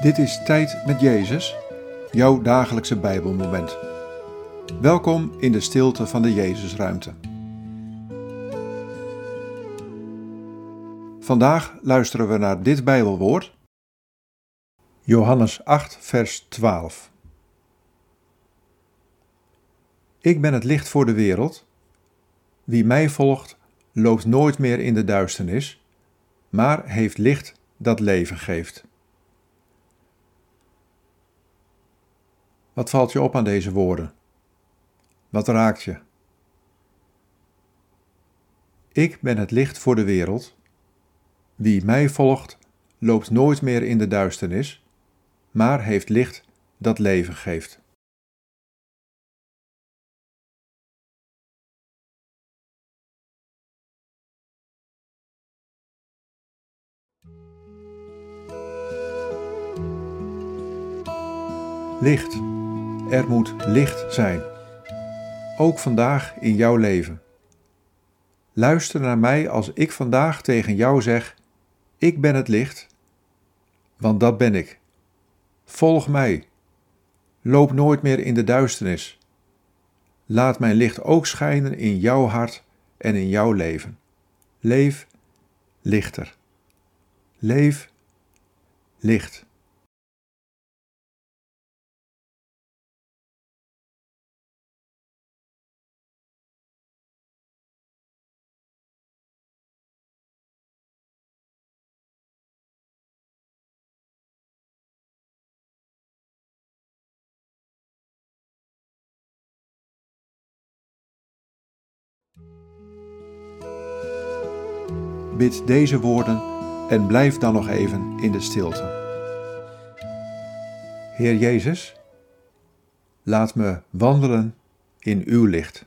Dit is Tijd met Jezus, jouw dagelijkse Bijbelmoment. Welkom in de stilte van de Jezusruimte. Vandaag luisteren we naar dit Bijbelwoord. Johannes 8, vers 12. Ik ben het licht voor de wereld. Wie mij volgt, loopt nooit meer in de duisternis, maar heeft licht dat leven geeft. Wat valt je op aan deze woorden? Wat raakt je? Ik ben het licht voor de wereld. Wie mij volgt, loopt nooit meer in de duisternis, maar heeft licht dat leven geeft. Licht. Er moet licht zijn. Ook vandaag in jouw leven. Luister naar mij als ik vandaag tegen jou zeg: Ik ben het licht, want dat ben ik. Volg mij. Loop nooit meer in de duisternis. Laat mijn licht ook schijnen in jouw hart en in jouw leven. Leef lichter. Leef licht. Bid deze woorden en blijf dan nog even in de stilte. Heer Jezus, laat me wandelen in uw licht.